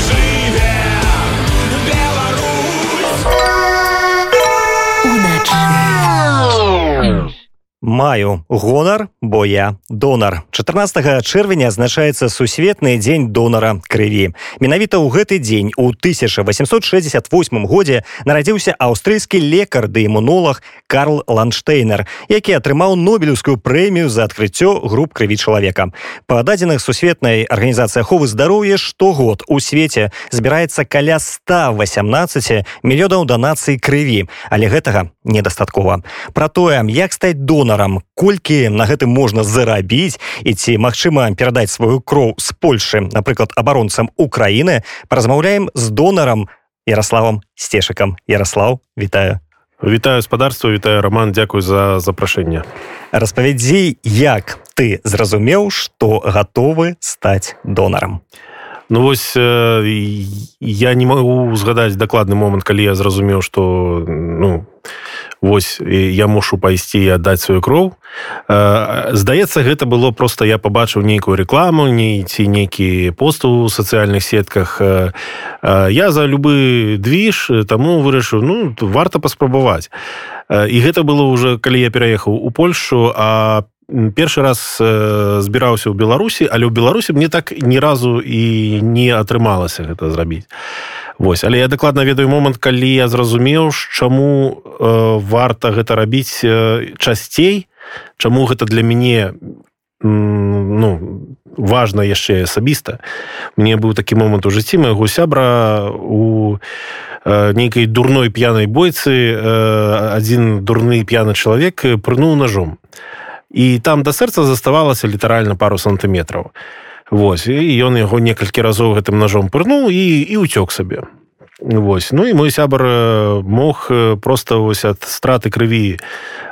жыве Маю гонар, бо я донар. 14 чэрвеня азначаецца сусветны дзень донара крыві. Менавіта ў гэты дзень у 1868 годзе нарадзіўся аўстрыйскі лекар ды імунолог Карл Ланштейнер, які атрымаў нобелевскую прэмію за адкрыццё груп крыві чалавека. Па дадзеных сусветнай арганізацыі аховы здароўя штогод у свеце збіраецца каля 118 мільёнаў данацый крыві, але гэтага недастаткова. Пра тое, як стаць донарам донарам колькі на гэтым можна зарабіць і ці магчыма перадаць сваю кроў з Польшы напрыклад абаронцам Украіны. Паразмаўляем з донарам Ярославам сцешыкам Ярослав вітаю. Вітаю гаспадарства вітаю роман Дякую за запрашэнне. Распавядзі як ты зразумеў што гатовы стаць донарам. Ну вось э, я не магу згадаць дакладны момант калі я зразумеў што ну Вось я мушу пайсці і аддаць сваю кроў. Здаецца, гэта было просто я пабачыў нейкую рекламу, не ці нейкі пост у сацыяльных сетках. Я за любы двіж, таму вырашыў ну варта паспрабаваць. І гэта было ўжо калі я пераехаў у Польшу, а першы раз збіраўся ў Беларусі, але ў Беларусі мне так ні разу і не атрымалася гэта зрабіць. Вось але я дакладна ведаю момант калі я зразумеў чаму э, варта гэта рабіць э, часцей чаму гэта для мяне ну важна яшчэ асабіста. Мне быў такі момант у жыцці майго сябра у э, нейкай дурной п'янай бойцы э, адзін дурны п'яны чалавек прынуў ножом. І там да сэрца заставалася літаральна пару сантыметраў. і Вось і ён яго некалькі разоў гэтым ножом пырнуў і і ўцёк сабе. Вось ну і мой сябар мог просто вось ад страты крыві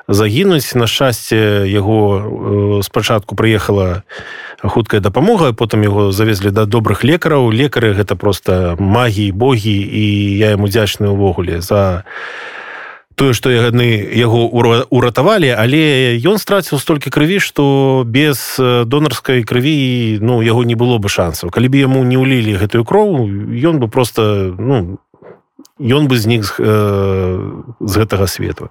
загінуць. На шчасце яго спачатку прыехала хуткая дапамога потым яго завезлі да добрых лекараў. Лекары гэта просто магіі богі і я яму дзячны ўвогуле за тое што яны яго уратавалі але ён страціў столькі крыві што без донарскай крыві ну яго не было бы шансаў. Калі б яму не ўлілі гэтую кроў ён бы просто ну ён бы знік з, э, з гэтага свету.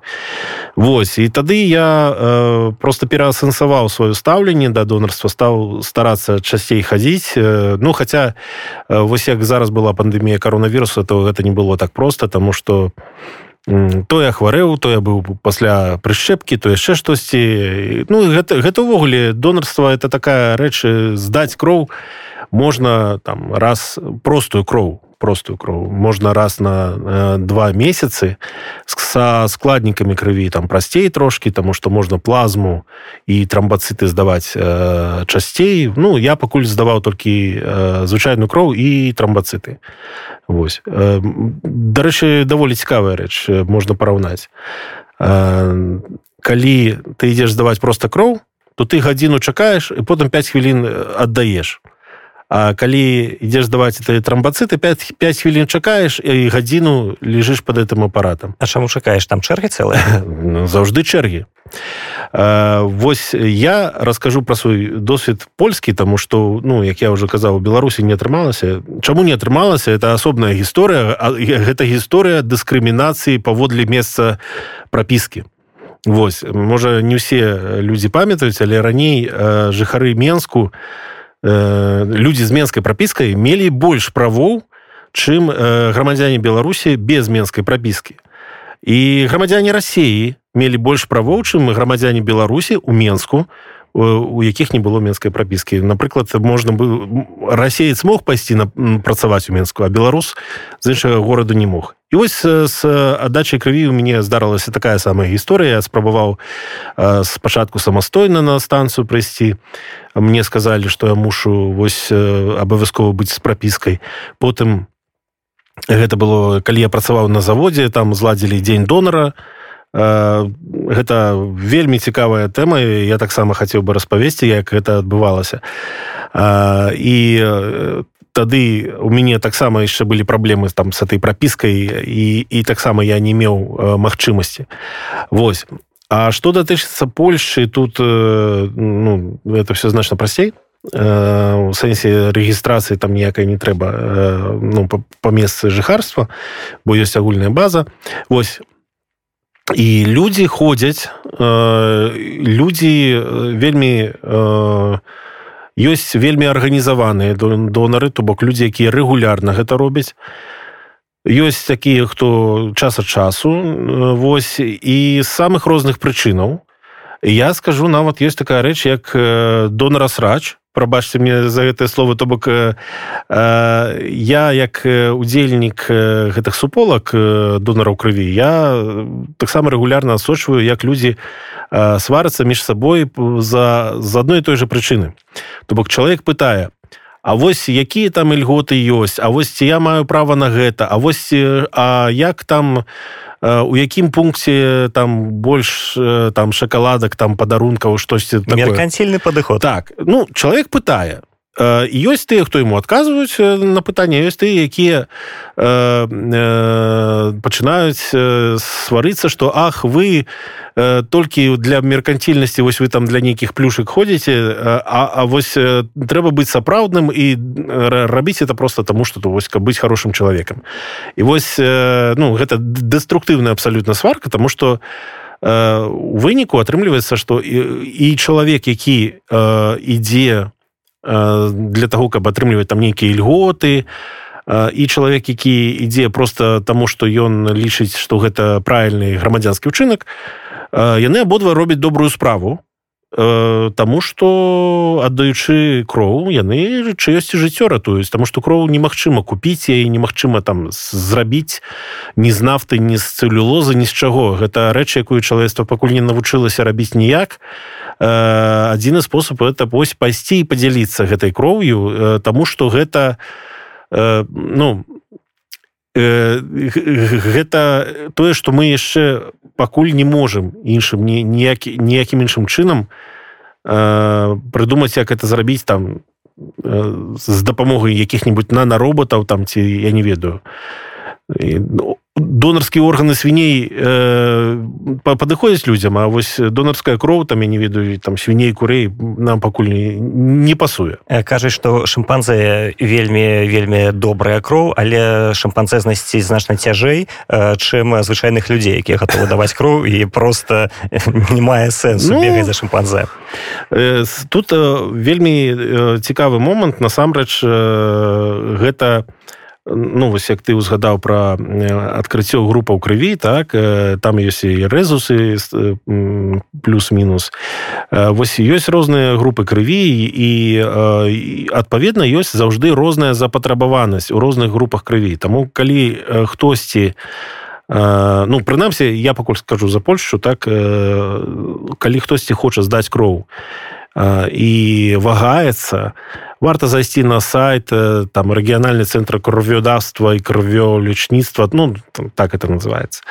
Вось і тады я э, просто пераасэнсаваў сваё стаўленне да донарства стаў старацца часцей хадзіць э, ну хаця э, вось як зараз была пандемія каронавіруса то гэта не было так просто тому что у то я хварэў то я быў пасля прышчэпкі то яшчэ штосьці. Ну гэта гэта ўвогуле донарства это такая рэч здаць кроў. Можна там раз простую кроў простую кроў можна раз на э, два месяцы са складнікамі крыві там прасцей трошки тому что можна плазму і трамбацыты здаваць э, часцей ну я пакуль здаваў толькі э, звычайную кроў і трамбацыты Вось э, дарэчы даволі цікавая рэч можна параўнаць э, калі ты ідзеш здаваць просто кроў то ты гадзіну чакаеш і потым 5 хвілін аддаеш А калі ідзеш даваць ты трамбацыты 5 5 хвілін чакаеш і гадзіну лежыш под гэтым апаратам. А чаму чакаеш? Там чэргі цэлыя? Ну, заўжды чэргі. Вось я раскажу пра свой досвед польскі тому что ну як я уже казаў у беларусі не атрымалася. Чаму не атрымалася? Это асобная гісторыя гэта гісторыя дыскрымінацыі паводле месца прапіскі. Вось можа не ўсе людзі памятаюць але раней жыхары менску у э, людзі з менскай прапіскай мелі больш правоў чым э, грамадзяне беларусі без менскай прапіскі і грамадзяне рассеі мелі больш правоў чым грамадзяне беларусі у менску у якіх не было менскай прапіскі напрыклад можна бы расеец мог пайсці на працаваць у менску а беларус з іншага гораду не мог. І вось з аддачай крыві у мяне здарылася такая самая гісторыя. Спрабаваў спачатку самастойна на станцыю прыйсці. Мне сказалі што я мушу вось абавязкова быць з прапіскай. Потым гэта было калі я працаваў на заводзе там зладзілі дзень донара. то гэта вельмі цікавая тэма я таксама хацеў бы распавесці як гэта адбывалася. І тады у мяне таксама яшчэ былі праблемы там с этой прапіскай і і таксама я не меў магчымасці. Вось. А што датычыцца Польшчы тут ну это все значна прасцей. У сэнсе рэгістрацыі там ніякай не трэба ну, па месцы жыхарства бо ёсць агульная база. Восьось і людзі ходзяць людзі вельмі ёсць вельмі арганізаваныя донары то бок людзі якія рэгулярна гэта робяць. Ёсць такія хто час ад часу восьось і самых розных прычынаў. Я скажу нават ёсць такая рэч як донарасрач прабачце мне за гэтае слово то бок э, я як удзельнік гэтых суполак донараў крыві я таксама рэгулярна асочваю як людзі сварацца між сабой за з адной той же прычыны. То бок чалавек пытае А вось якія там льготы ёсць А вось ці я маю права на гэта А вось а як там у якім пункце там больш там шакаладак там падарункаў штосьці мерканцільны падыход. Так ну чалавек пытае ёсць тыя хто ему адказваюць на пытанне ёсць тыя якія э, э, пачынаюць сварыцца што ах вы э, толькі для мерканцільнасці вось вы там для нейкіх плюшак ходзіце а, а вось трэба быць сапраўдным і рабіць это просто таму что то вось каб быць хорошым чалавекам і вось ну гэта дэструктыўная абсалютна сварка тому что у выніку атрымліваецца што і, і чалавек які ідзе для того каб атрымліваць там нейкія льготы. І чалавек які ідзе просто таму што ён лічыць што гэта правільны грамадзянскі ўчынак яны абодва робяць добрую справу. Таму што аддаючы кроў яны чыёсці жыццё ратуюць. Таму што кроў немагчыма купіць яе немагчыма там зрабіць ні з нафты ні з цэлюлозы ні з чаго. Гэта рэч якую чалавецтва пакуль не навучылася рабіць ніяк адзіны спосаб это вось пайсці і падзяліцца гэтай кроўю таму што гэта ну гэта тое што мы яшчэ пакуль не можам іншым ніякі ніякім іншым чынам э, прыдумаць як это зрабіць там э, з дапамогай якіх-нибудь нанароботаў там ці я не ведаю. Ну, донарскія органы свіней э, падыходзяць людзям А вось донарская кроў там я не ведаю там свіней курэй нам пакуль не, не пасуе. Э, кажаш што шымпанзе вельмі вельмі добрая кроў але шымпанзе знайсці значна цяжэй э, чым звычайных людзей якія гатовы даваць кроў і просто не мае сэнсу ну, за шымпанзе э, тут э, вельмі э, цікавы момант. Насамрэч э, гэта у ну вось як ты узгадаў про адкрыццё групаў крыві так там ёсць і рэзусы плюс-мінус. Вось ёсць розныя групы крыві і адпаведна ёсць заўжды розная запатрабаванасць у розных групах крыві. Таму калі хтосьці ну прынамсі я пакуль скажу за польшу так калі хтосьці хоча здаць кроў і вагаецца то варта зайсці на сайт там рэгіянальны цэнтр кров'ёдаўства і крывёлечніцтва ну так это называется.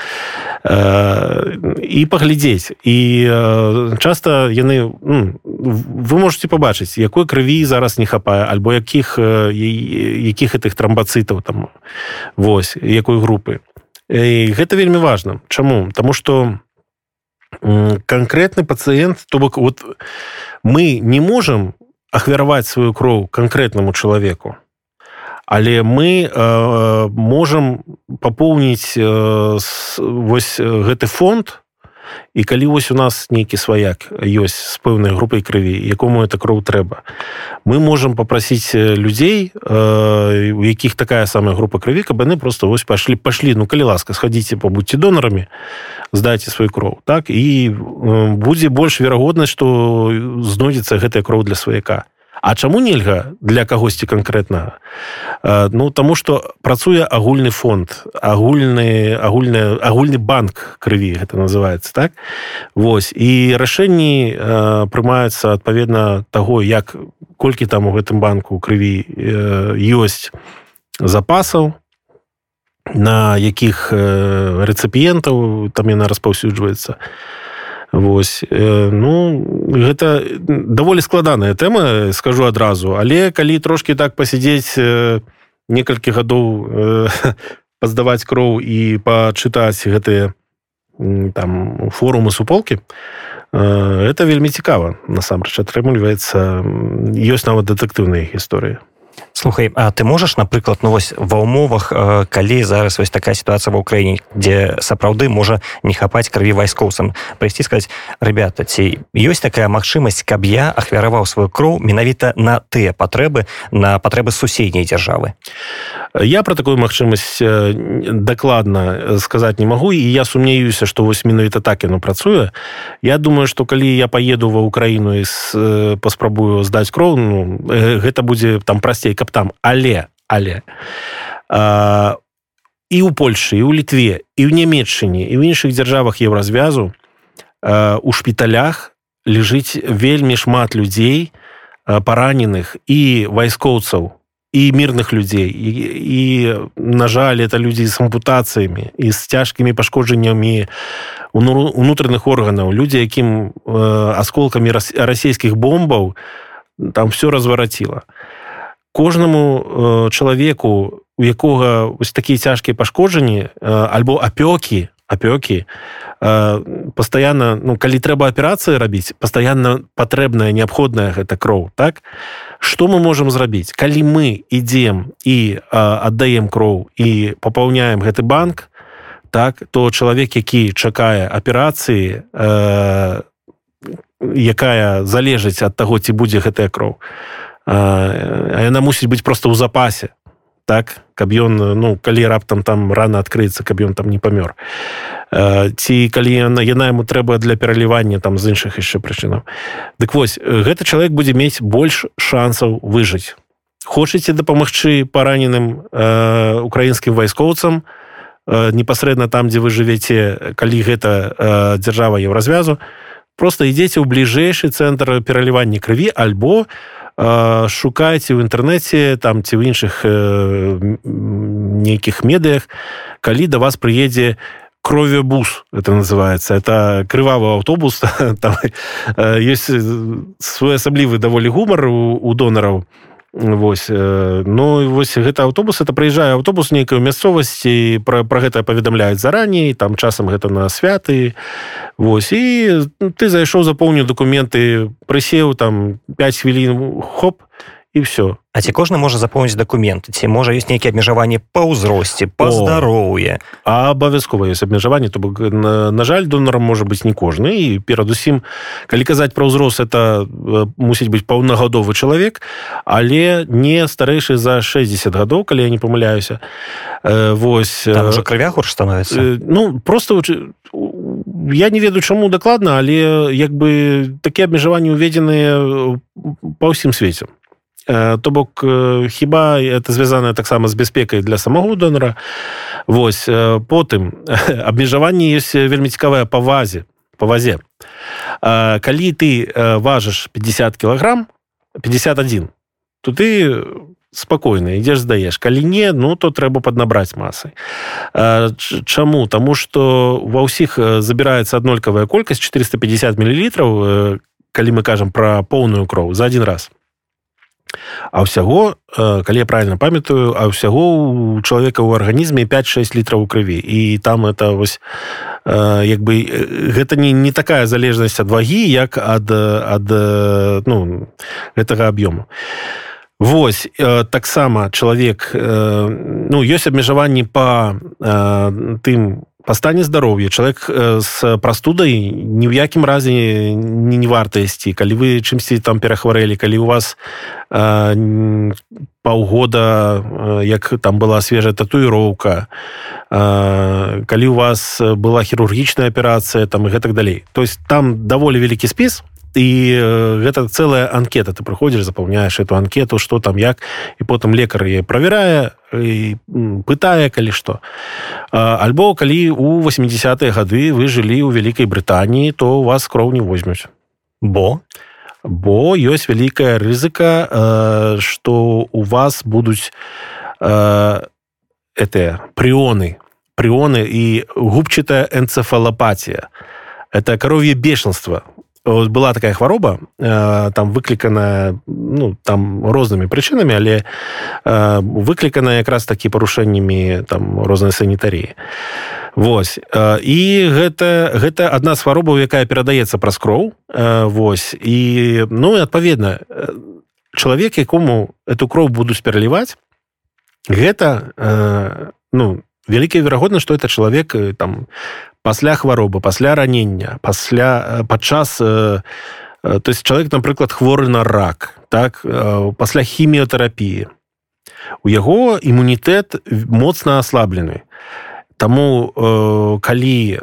І э, паглядзець. І э, часта яны ну, вы можете пабачыць якой крыві зараз не хапае альбо якіх якіх гэтых трамбацытаў там вось якой групы. І гэта вельмі важна. Чаму? Тому что конкретны пацыент то бок вот мы не можем у ахвяраваць сваю кроў канкрэтнаму чалавеку. Але мы э, можам папоўніць э, вось гэты фонд і калі вось у нас нейкі сваяк ёсць з пэўнай групай крыві якому это кроў трэба мы можемм попрасіць людзей э, у якіх такая самая група крыві каб яны просто вось пашлі пашлі. Ну калі ласка схадзіце пабудьце донарамі здайце свой кроў так? І будзе больш верагоднасць што знойдзецца гэтая кроў для сваяка. А чаму нельга для кагосьці канкрэтнага? Ну таму что працуе агульны фонд агульны агульны агульны банк крыві гэта называется так? Вось. І рашэнні прымаюцца адпаведна таго як колькі там у гэтым банку крыві ёсць запасаў на якіх рэцыпіентаў там яна распаўсюджваецца. Вось ну гэта даволі складаная тэма скажу адразу. Але калі трошки так пасядзець некалькі гадоў паздаваць кроў і пачытаць гэтыя там форумы суполкі это вельмі цікава. Насамрэч атрымліваецца ёсць нават дэтэктыўныя гісторыі слухай А ты можаш напрыклад ну вось ва ўмовах калі зараз вось такая сітуацыя ва ўкраіне дзе сапраўды можа не хапаць крыві вайскоўцам? Прыйсці сказаць ребята ці ёсць такая магчымасць каб я ахвяраваў сваю кроў менавіта на тыя патрэбы на патрэбы суседняй дзяржавы я про такую магчымасць дакладна сказаць не магу і я сумнеюся што вось менавіта так яно працуе. Я думаю што калі я поеду ва ўкраіну і паспрабую здаць кроў ну, гэта будзе там прасцей каб там. Але але а, і у Польшы і у літве і ў нямметчыне і ў іншых дзяржавах еўразвязу у шпіталях лежыць вельмі шмат людзей параненых і вайскоўцаў і мірных людзей і, і на жаль это людзі з ампутацыямі і з цяжкімі пашкоджаннямі унутраных органаў людзі якім асколкамі расійскіх бомбаў там все развараціла кожнаму э, чалавеку у якога вось такія цяжкія пашкоджанні э, альбо апёкі апёкі э, пастаянна ну калі трэба аперацыі рабіць пастаянна патрэбная неабходная гэта кроў так? Что мы можемм зрабіць? Калі мы ідзем і аддаем кроў і папаўняем гэты банк так то чалавек які чакае аперацыі э, якая залежыць ад таго ці будзе гэтая кроў а яна мусіць быць просто ў запасе так каб ён ну калі раптам там рано адкрыецца каб ён там не памёр. Ці калі яна яна яму трэба для пералівання там з іншых яшчэ прычынаў. Дык вось гэты чалавек будзе мець больш шансаў выжыць. Хочаце дапамагчы параненым э, украінскім вайскоўцам э, непасрэдна там дзе вы жывеце калі гэта э, дзяржава еўразвязу просто ідзеце ў бліжэйшы цэнтр пералівання крыві альбо у шукайце ў інтэрнэце там ці ў іншых нейкіх медыях калі да вас прыедзе кровебус это называется это крывавы аўтобус там ёсць своеасаблівы даволі гумар у, у донараў Вось ну вось гэта аўтобус это прыязджае аўтобус нейкай мясцовасці пра, пра гэта паведамляюць зараней там часам гэта на святы. Вось і ты зайшоў запоўніў дакументы прысеў там 5 хвілін хоп і все А ці кожны можа запомніць дакументы ці можа ёсць нейкія абмежаванні па ўзросце па здароўе а абавязкова ёсць абмежаванні то бок на, на жаль донорам можа быць не кожны і перадусім калі казаць пра ўзрос это мусіць быць паўнагадовы чалавек але не старэйшы за 60 гадоў калі я не памыляюся. Восьось уже крывя горш становіцца? ну просто я не ведаю чаму дакладна але як бы такія абмежаванні уведзеныя па ўсім свеце то бок хіба это звязанае таксама з бяспекай для самого донора? Восьось потым абмежаванне ёсць вельмі цікавая па вазе по вазе. Калі ты важыш 50 кілаграм 51 то ты спакойна ідзеш здаеш. Калі не ну то трэба паднабраць масай Чаму? Таму что ва ўсіх забіраецца аднолькавая колькасць 450 мл калі мы кажам пра поўную кроў за один раз А ўсяго калі я правильно памятаю а ўсяго у чалавека ў арганізме 5-6 літраў крыві. І там это вось як бы гэта не не такая залежнасць ад вагі як ад ад ну гэтага аб'ёму. Вось таксама чалавек ну ёсць абмежаванні па тым по стане здароўя чалавек з прастудай ні ў якім разе не не варта ісці. Калі вы чымсьці там перахварэлі калі у вас паўгода як там была свежая татуіроўка калі у вас была хірургічная аперацыя там і гэтак далей. То есть там даволі вялікі спіс і гэта цэлая анкета. Ты прыходзіш запаўняеш эту анкету что там як. І потым лекар е правярае і пытае калі што альбо калі у 80-е гады вы жылі ў вялікай брытаніі то у вас кроў не возьмуць бо? Бо ёсць вялікая рызыка что у вас будуць это прыоны. Прыоны і губчатая энцефалапатія это каров'е бешанства вот была такая хвароба э, там выкліканая ну там рознымі прычынамі але э, выклікана якраз такі парушэннямі там рознай санітаріі Вось. І гэта гэта адна з хваробаў якая перадаецца праз кроў. Вось. І ну адпаведна чалавек якому эту кроў будуць пераліваць гэта ну вялікая верагодна што это чалавек там пасля хваробы пасля ранення пасля падчас то есть чалавек напрыклад хворы на рак так пасля хіміятэрапіі у яго імунітэт моцна аслаблены Таму э, калі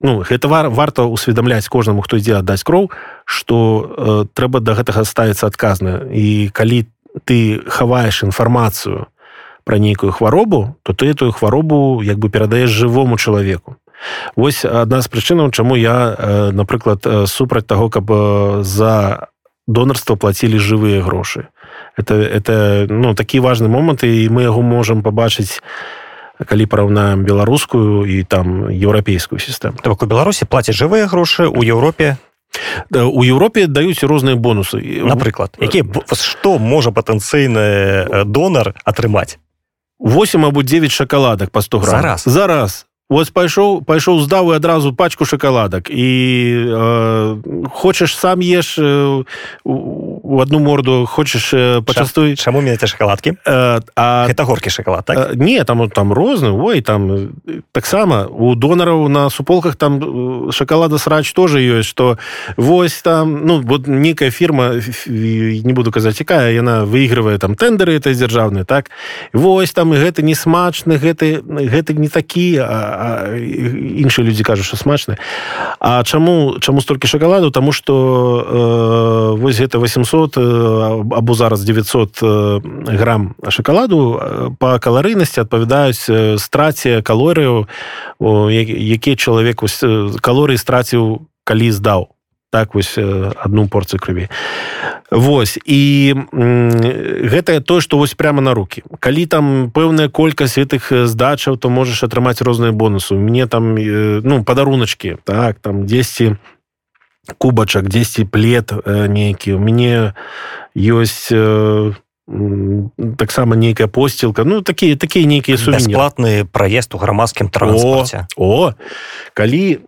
ну гэта вар, варта усведамляць кожнаму хто ідзе аддаць кроў што э, трэба да гэтага ставіцца адказна. І калі ты хаваеш інфармацыю пра нейкую хваробу то ты эту хваробу як бы перадаеш жывому чалавеку Вось адна з прычынаў чаму я напрыклад супраць таго каб за донарства плацілі жывыя грошы. Это это ну такі важны момант і мы яго можам пабачыць калі параўнаем беларускую і там еўрапейскую сістэму. Так у беларусі плацяць жывыя грошы у Еўропе? У Еўропе даюць розныя бонусы. Напрыклад які што можа патэнцыйны донар атрымаць 8 або 9 шакаладак па 100 грамм. зараз зараз Вось пайшоў пайшоў здаў і адразу пачку шакаладак і э, хочаш сам еш э, у одну морду хочаш э, пачастуй чаму меняце шакаладкі э, а это горкі шоколад так? э, не там там розны ой там таксама у донараў на суполках там шоколада срач тоже ёсць что вось там ну вот некая фірма не буду казаць якая яна выигрывае там тендеры это дзяржаўны так? Вось там і гэты не смачны гэты гэты не такі а іншыя людзі кажуць що смачны А чаму чаму столькі шоколаду тому что э, вось гэта 800 або зараз 900 грамм шоколаду по каларыйнасці адпавядаюць страце калорыяў які чалавек калорый страціў калі здаў так вось одну порцию крыві. Вось і гэта тое што вось прямо на руки калі там пэўная колькасць гэтых здачаў то можаш атрымаць розныя бонусы. Мне там ну падаруначки так там 10 кубачак 10 плед нейкі. У мяне ёсць таксама нейкая посцілка. Ну такія такія нейкія бясплатны праезд у грамадскім транспорце о, о! Калі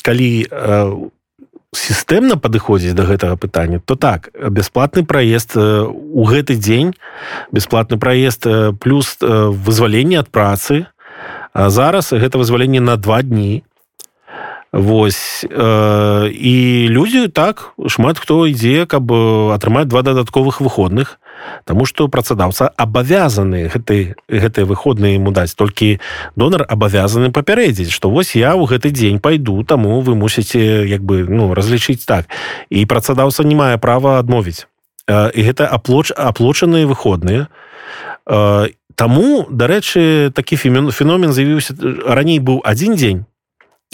калі у сістэмна падыходзіць до гэтага пытання то так бясплатны праезд у гэты дзень бясплатны праезд плюс вызваленне ад працы зараз гэта вызваленне на два дні Вось э, і людзі так шмат хто ідзе каб атрымаць два дадатковых выходных Таму што працадаўца абавязаны гэты гэтыя выходныя ему даць толькі донар абавязаны папярэдзіць што вось я ў гэты дзень пайду таму вы мусіце як бы ну разлічыць так. І працадаўца не мае права адмовіць. І гэта аплоч аплочаныя выходныя Таму дарэчы такі феномен з'явіўся раней быў адзін дзень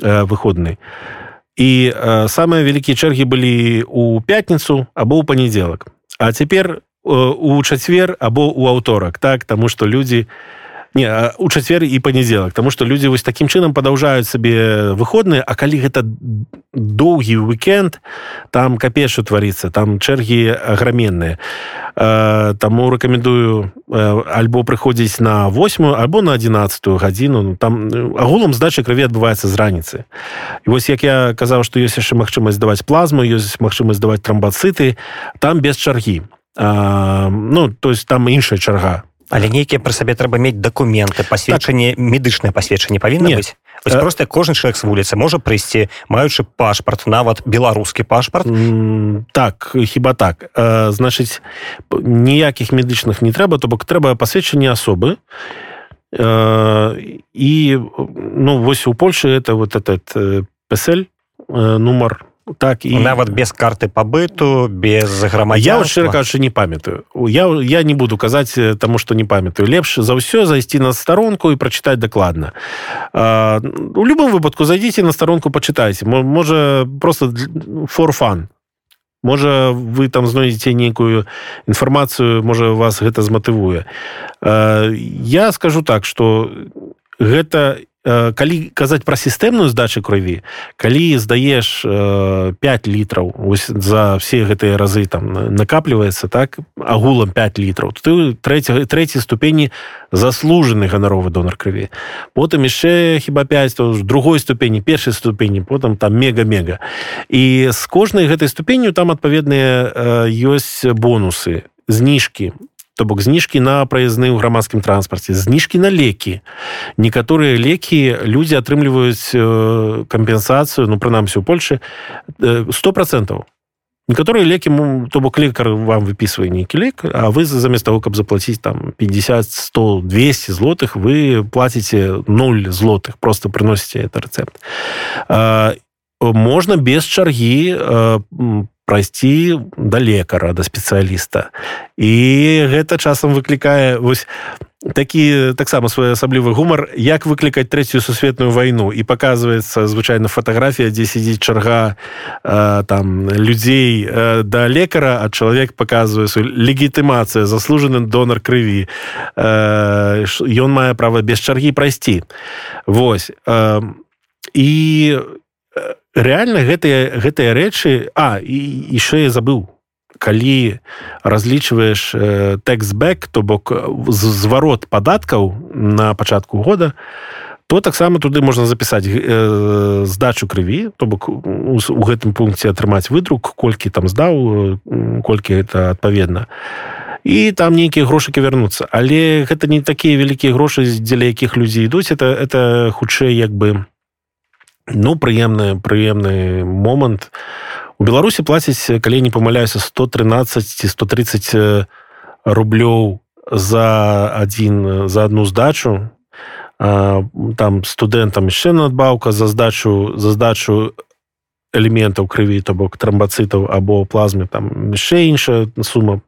выходны і самыя вялікія чэргі былі у пятніцу або ў панядзелак А цяпер у чацвер або у аўторак так таму что людзі не у чацвер і панядзелак тому что людзі вось такім чынам падаўжаюць сабе выходныя А калі гэта доўгі уикенд там капешу тварыцца там чэргі аграменныя таму рэкамендую альбо прыходзіць на восьмую альбо на 11 гадзіну ну, там агулам здача крыві адбываецца з раніцы і вось як я казаў што ёсць яшчэ магчымасць даваць плазму ёсць магчымасць даваць трамбацыты там без чаргі а, ну то есть там іншая чарга але нейкія пры сабе трэба мець дакументы пасведчанне так. медычнае пасведчанне павінна быць Вось э... просто кожны чалавек з вуліцы можа прыйсці маючы пашпарт нават беларускі пашпарт так хіба так. Э, значыць ніякіх медычных не трэба то бок трэба пасведчанне асобы э, і ну вось у Польшы это вот этот э, песель э, нумар так і нават без карты пабыту без грамадзя я шчыра кажучы не памятаю. Я я не буду казаць таму что не памятаю. Лепш за ўсё зайсці на старонку і прачытаць дакладна у любым выпадку зайдзіце на старонку пачытайце можа просто форфан можа вы там знойдзеце нейкую інфармацыю можа вас гэта зматывуе я скажу так что гэта калі казаць пра сістэмную здачу крыві калі здаеш 5 літраў за все гэтыя разы там накапліваецца так агулам 5 літраў ты трэця трэцяй ступені заслужаны ганаровы донор крыві потым яшчэ хіба 5 то другой ступені першай ступені потым там мега-мега. І з кожнай гэтай ступенню там адпаведныя ёсць бонусы зніжкі то бок зніжкі на праязны ў грамадскім транспарце зніжкі на лекі. Некаторыя лекі людзі атрымліваюць кампенсацыю ну прынамсі у Польше сто процентов некаторыя лекі то бок лекар вам выпісвае нейкі лек а вы замест того каб заплаціць там 50 100 200 злотых вы плаціце 0 злотых просто прыносіце это рэцэпт. Можна без чаргі по прайсці да лекара да спецыяліста. І гэта часам выклікае вось такі таксама своеасаблівы гумар як выклікаць трэцюю сусветную вайну. І показваецца звычайна фатаграфія дзе сядзіць чарга э, там людзей э, да лекара а чалавек показвае легітымацыя заслужаны донор крыві. Э, ён мае права без чаргі прайсці. Вось э, і реально гэтыя гэтыя рэчы а і яшчэ я забыў? Калі разлічваеш э, тэкстбэк то бок зварот падаткаў на пачатку года то таксама туды можна запісаць э, здачу крыві то бок у гэтым пункце атрымаць выдрук колькі там здаў колькі это адпаведна. І там нейкія грошыкі вярнуцца. Але гэта не такія вялікія грошы дзеля якіх людзі ідуць. Это это хутчэй як бы не ну прыемны прыемны момант у беларусі плаціць калі не памыляюся 113 ці 130 рублёў за один за одну здачу там студэнтам яшчэ надбаўка за здачу за здачу элементаў крыві то бок трамбацытаў або плазме там яшчэ іншая сума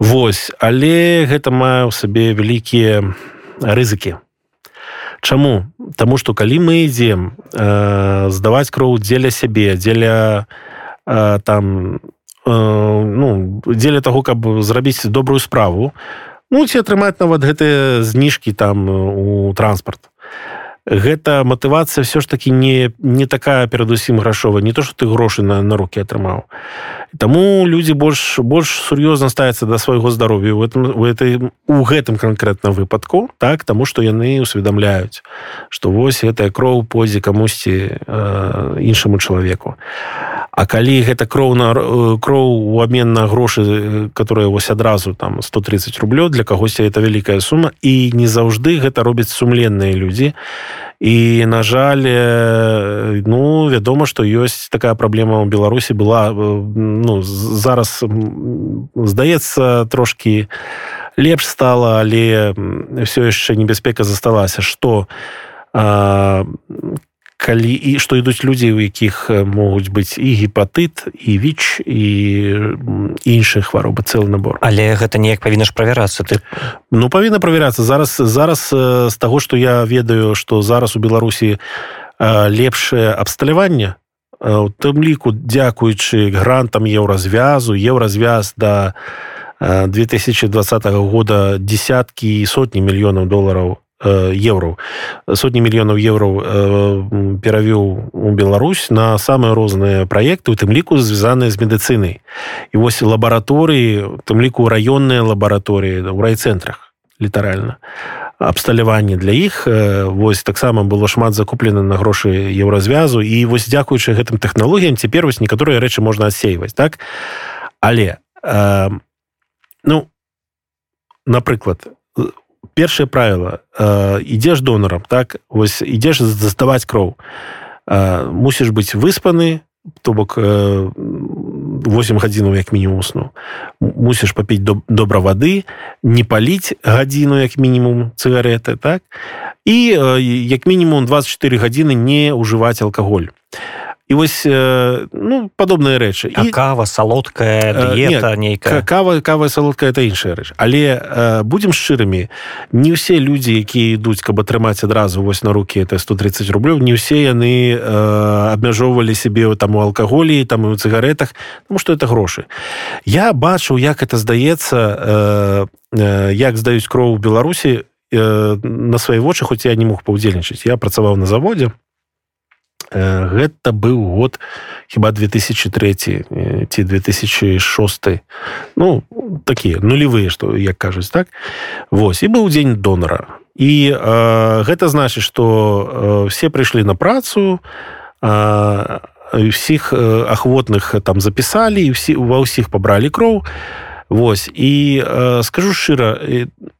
Вось. Але гэта мае ў сабе вялікія рызыкі Чаму? Таму што калі мы ідзем э, здаваць кроў дзеля сябе дзеля э, там э, ну, дзеля таго каб зрабіць добрую справу ну ці атрымаць нават гэтыя зніжкі там у транспарт гэта матывацыя все ж таки не не такая перадусім грашовая. Не то что ты грошы на на руки атрымаў. Таму людзі больш больш сур'ёзна ставяцца да свайго здароўя у этом у этой у гэтым канкрэтна выпадку так таму што яны усведамляюць што вось гэтая кроў позе камусьці э, іншаму чалавеку. А калі гэта кроў на кроў у обмен на грошы которые вось адразу там 130 рублё для кагосьці это вялікая сума. І не заўжды гэта робяць сумленныя людзі і на жаль ну вядома што ёсць такая праблема ў беларусі была ну зараз здаецца трошки лепш стала але все яшчэ небяспека засталася. Что калі і што ідуць людзі у якіх могуць быць і гепатыт і віч і іншыя хваробы цэлы набор. Але гэта неяк павінна ж правярацца ты ну павінна правярацца. Зараз зараз з таго што я ведаю што зараз у беларусі лепшае абсталяванне у тым ліку дзякуючы грантам еўразвязу еўразвяз да 2020 года десяткі і сотні мільёнаў долараў еўраў сотні мільёнаў еўраў перавёў у Беларусь на самыя розныя праекты у тым ліку звязаныя з медыцынай і вось лабараторыі тым ліку раённыя лабараторыі ў райцэнтрах літаральна абсталяванне для іх вось таксама было шмат закуплена на грошы еўразвязу і вось дзякуючы гэтым тэхналогіям цяпер вось некаторыя рэчы можна адсейваць так? Але э, ну напрыклад першае правило э, ідзеш донорам так? Вось ідзеш заставаць кроў. Э, мусіш быць выспаны то бок э, 8 гадзінаў як мінімум сну. Мусіш папіць доб добра вады не паліць гадзіну як мінімум цыгареты так? І э, як мінімум 24 гадзіны не ўжываць алкаголь і вось ну падобныя рэчы і кава салодкая диета, нейкая кава кава салодкая это іншая рэч але э, будзем шчырымі не ўсе людзі якія ідуць каб атрымаць адразу вось на руки это 130 рублёў не ўсе яны э, абмяжоўвалі сябе там у алкаголі там і у цыгаретах тому что это грошы я бачыў як это здаецца э, э, як здаюць кроў у беларусі на свае вочы хоць я не мог паўдзельнічаць я працаваў на заводзе гэта быў год хіба 2003 ці 2006 ну такія нулевыя што як кажуць так? Вось і быў дзень донара. І э, гэта значыць што э, все прыйшлі на працу усіх э, ахвотных там запісалі і всі ва ўсіх пабралі кроў. і Вось. І э, скажу шчыра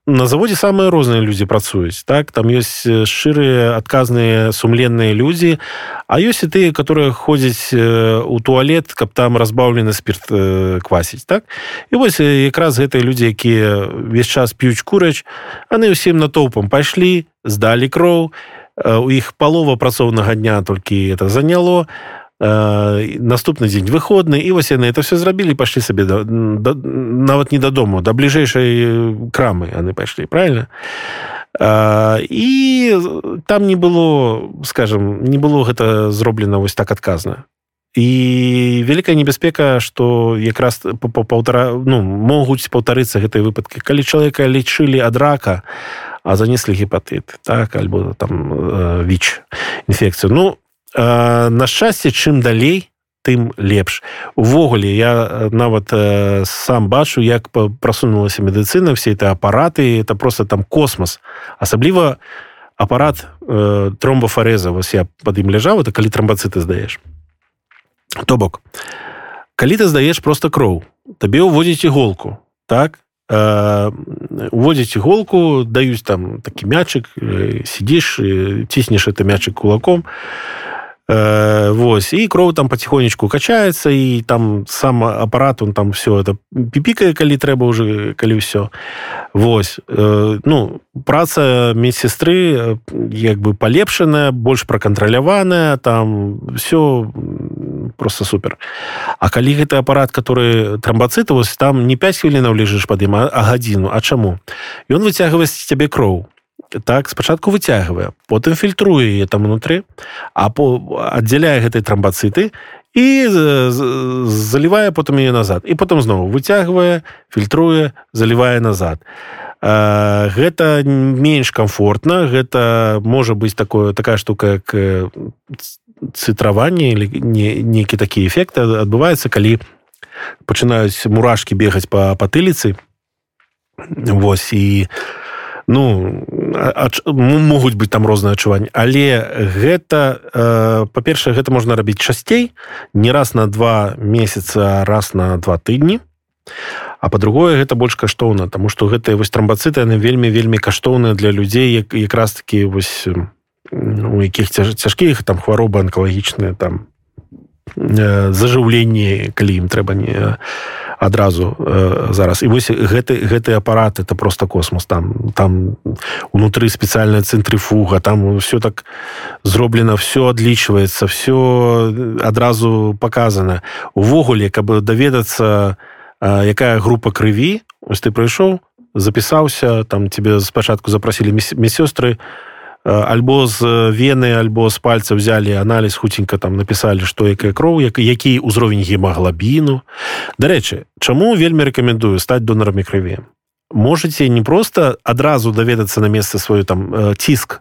на заводзе самыя розныя людзі працуюць так? Там ёсць шчырыя адказныя сумленныя людзі а ёсць і тыя которые ходзяць у туалет каб там разбаўлены спирт э, квасіць так? І вось якраз гэтыя людзі якія весь час п'юць курач яны ўсім натоўпам пайшлі здалі кроў у іх палова працоўнага дня толькі это заняло а наступны дзень выходны і вось яны это все зрабілі пашлі сабе да, да, нават не дадому да бліжэйшай крамы яны пайшлі правильно? А, і там не было скажем не было гэта зроблена вось так адказна і вялікая небяспека что якраз полтора ну могуць паўтарыцца гэтай выпадкі. Калі чалавека лічылі ад рака а занеслі гепатыт так альбо там віч інфекцыю. Ну на шчасце чым далей тым лепш. Увогуле я нават э, сам бачу як прасунулася медыцына все это апараты это просто там космос. Асабліва апарат э, тромбафареза вось я под ім ляжаў это калі трамбацыты здаеш то бок. Калі ты здаеш просто кроў табе уводзіць іголку так? Э, уводзіць іголку даюць там такі мячык э, сидзіш ціснеш это мячык кулаком. і Э, вось і кроў там потихонечку качаецца і там сам апарат он там все это піпікае калі трэба уже калі ўсё Вось э, ну праца медсестры як бы палепшаная больш пракантраляваная там все просто супер. А калі гэты апарат который трамбацыты вось там не 5 хвілінаў лежыш пад ім а гадзіну А чаму ён выцягваць цябе кроў так спачатку выцягвае потым фільтруе яе там унутры а по аддзяляе гэтай трамбацыты і залівае потым яе назад. І потым зноў выцягвае фільтруе залівае назад. Гэта менш комфортна гэта можа быць такое такая штука як цытраванне или не нейкі такі эфекты адбываецца калі пачынаюць мурашки бегаць по патыліцы Вось і ну могуць быць там розныя адчуванні. Але гэта э, па-першае гэта можна рабіць часцей не раз на два месяца раз на два тыдні. А по-другое гэта больш каштоўна тому что гэтыя вось трамбацыты яны вельмі вельмі каштоўныя для людзей як якраз таки вось у якіх цяж, цяжкіх там хваробы анкалагічныя там э, зажыўленні калі ім трэба не адразу э, зараз. І вось гэты гэты апарат это просто космос. Там там унутры спецыяльная цэнтрыфуга там все так зроблена все адлічваецца все адразу показано. Увогуле каб даведацца э, якая група крыві. Ось ты прыйшоў запісаўся там тебе спачатку запрасілі медсёстры то альбо з вены альбо з пальца взяли аналіз хуценька там написали что якая кроў як які ўзровень гемаглабіну дарэчы чаму вельмі рекомендую стаць донарами крыві можете не просто адразу даведацца на место сваю там ціск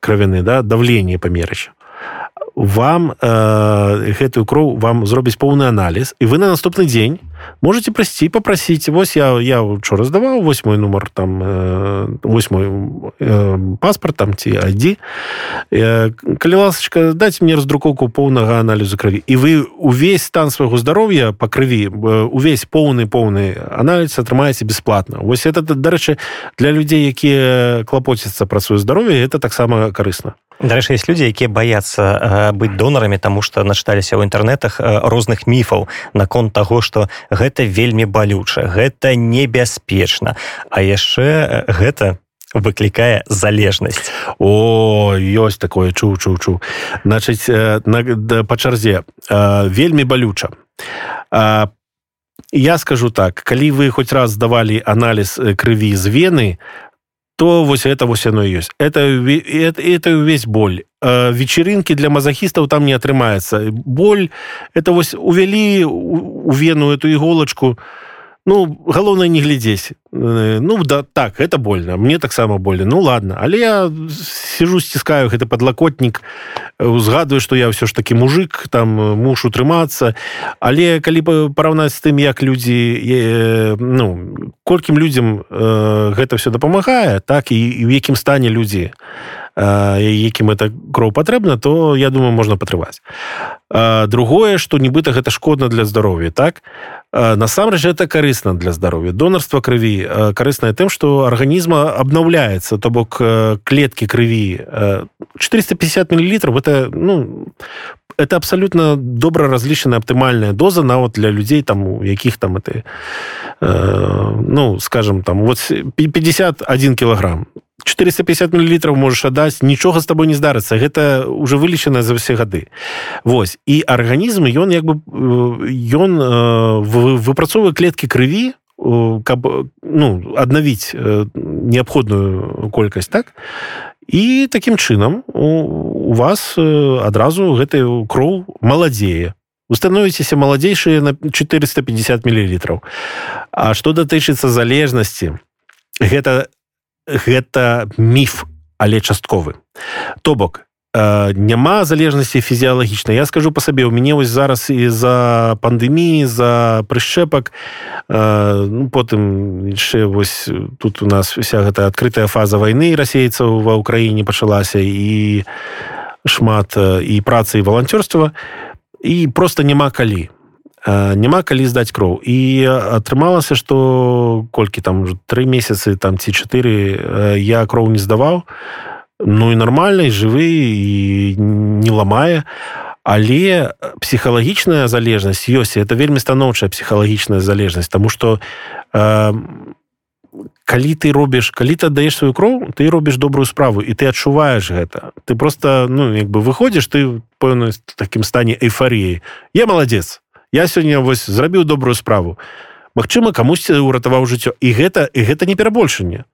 кравяны да давление памерыч вам э, гэтую кроў вам зробіць поўны аналіз і вы на наступны дзень можете прасці попросить. Вось я я учора здаваў вось мой нумар там э, вось мой э, паспорт там ці адзі э, калі ласачка даць мне раздрукоўку поўнага аналізу крыві і вы увесь стан свайго здароўя по крыві увесь поўны поўны аналіз атрымаеце бесплатно. Вось это дарэчы для людзей якія клапоцяцца пра сваё здароўе это таксама карысна Дарэчы, есть людзі, якія баяцца э, быць донарамі, таму што начыталіся ў інтэрнэтах э, розных міфаў наконт таго, што гэта вельмі балюча, гэта небяспечна. А яшчэ э, гэта выклікае залежнасць. О ёсць такое чу чу чу. Значыць на, да, па чарзе вельмі балюча. Я скажу так, калі вы хоць раз здавалі аналіз крыві з вены, то вось это вось оно ёсць. Это это, это увесь боль. Вечерынки для мазахістаў там не атрымаецца. Боль это вось увялі у вену эту іголачку ну галоўнае не глядзець э, ну да так это больно мне таксама больно. Ну ладно але я сижу сціскаю гэты подлакотнік узгадываю что я ўсё ж таки мужик там муж утрымацца але калі бы параўнаць з тым як людзі э, ну колькім людзям э, гэта все дапамагае так і в якім стане людзі якім это кроў патрэбна то я думаю можна патрываць другое что нібыта гэта шкодна для здароўя так? Насамрэч это карысна для здароўя донарства крыві карыснае тым что арганізма обнаўляецца то бок клетки крыві 450 миллилитров это ну это абсолютно добра разлічаная аптымальная доза нават для людзей там у якіх там это э, ну скажем там вот 51 килограмм 450 миллилитров можешь аддаць нічога з тобой не здарыцца. Гэта уже вылечана за все гады. Вось. І арганізм ён як бы ён э, выпрацоўвае клетки крыві каб ну аднавіць неабходную колькасць так? І таким чынам у вас адразу гэты кроў маладзее. Становіцеся маладзейшыя на 450 миллилитров А что датычыцца залежнасці гэта гэта міф але частковы. То бок няма залежнасці фізіялагічнай. Я скажу по сабе у мяне вось зараз і-за пандэміі за прышчэпак ну, потым яшчэ вось тут у нас вся гэта адкрытая фаза вайны расейцаў ва ўкраіне пачалася і шмат і працы і валанцёрства. І просто няма калі няма калі здаць кроў і атрымалася што колькі там тры месяцы там ці чатыры я кроў не здаваў ну і нармальнай жывы і не ламае але псіхалагічная залежнасць ёсць это вельмі станоўчая псіхалагічная залежнасць тому что э, калі ты робіш калі ты аддаеш сваю кроў ты робіш добрую справу і ты адчуваеш гэта ты просто ну як бы выходзіш ты пэўна такім стане эйфаріі я маладзец я сёння вось зрабіў добрую справу. Магчыма камусьці ўратаваў жыццё. І гэта і гэта не перабольшанне.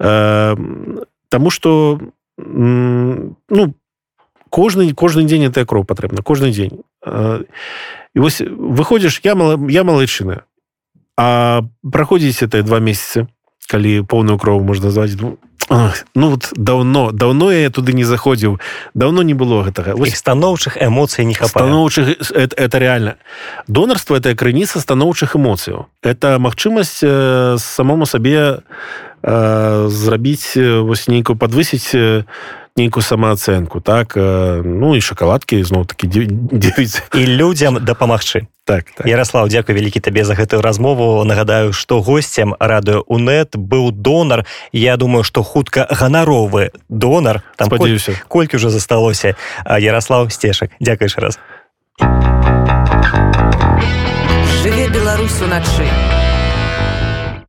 Э, Таму что ну кожны кожны дзень это кроў патрэбна кожны дзень. І вось выходзіш я мала я малайчына. А праходзіць это два месяцы калі поўную крову можна назваць ну, ну вот давно давно я туды не заходзіў давно не было гэтага. Іх станоўчых эмоцый не станоўчых это, это реально. Донарство это крыніца станоўчых эмоцыяў это магчымасць э, самому сабе э, зрабіць вось нейкую подвысіць нейкую самаацэнку так ну і шоколадкі зноў таки 9 і людзям дапамагчы. Так, так. Ярослав дзякуй вялікі табе за гэтую размову. Нагадаю што госцем радыё унет быў донар. Я думаю што хутка ганаровы донар. Там спадзяюся. коль, колькі ўжо засталося. Ярослав сцежак дзякуеш раз. Жыве беларусу начы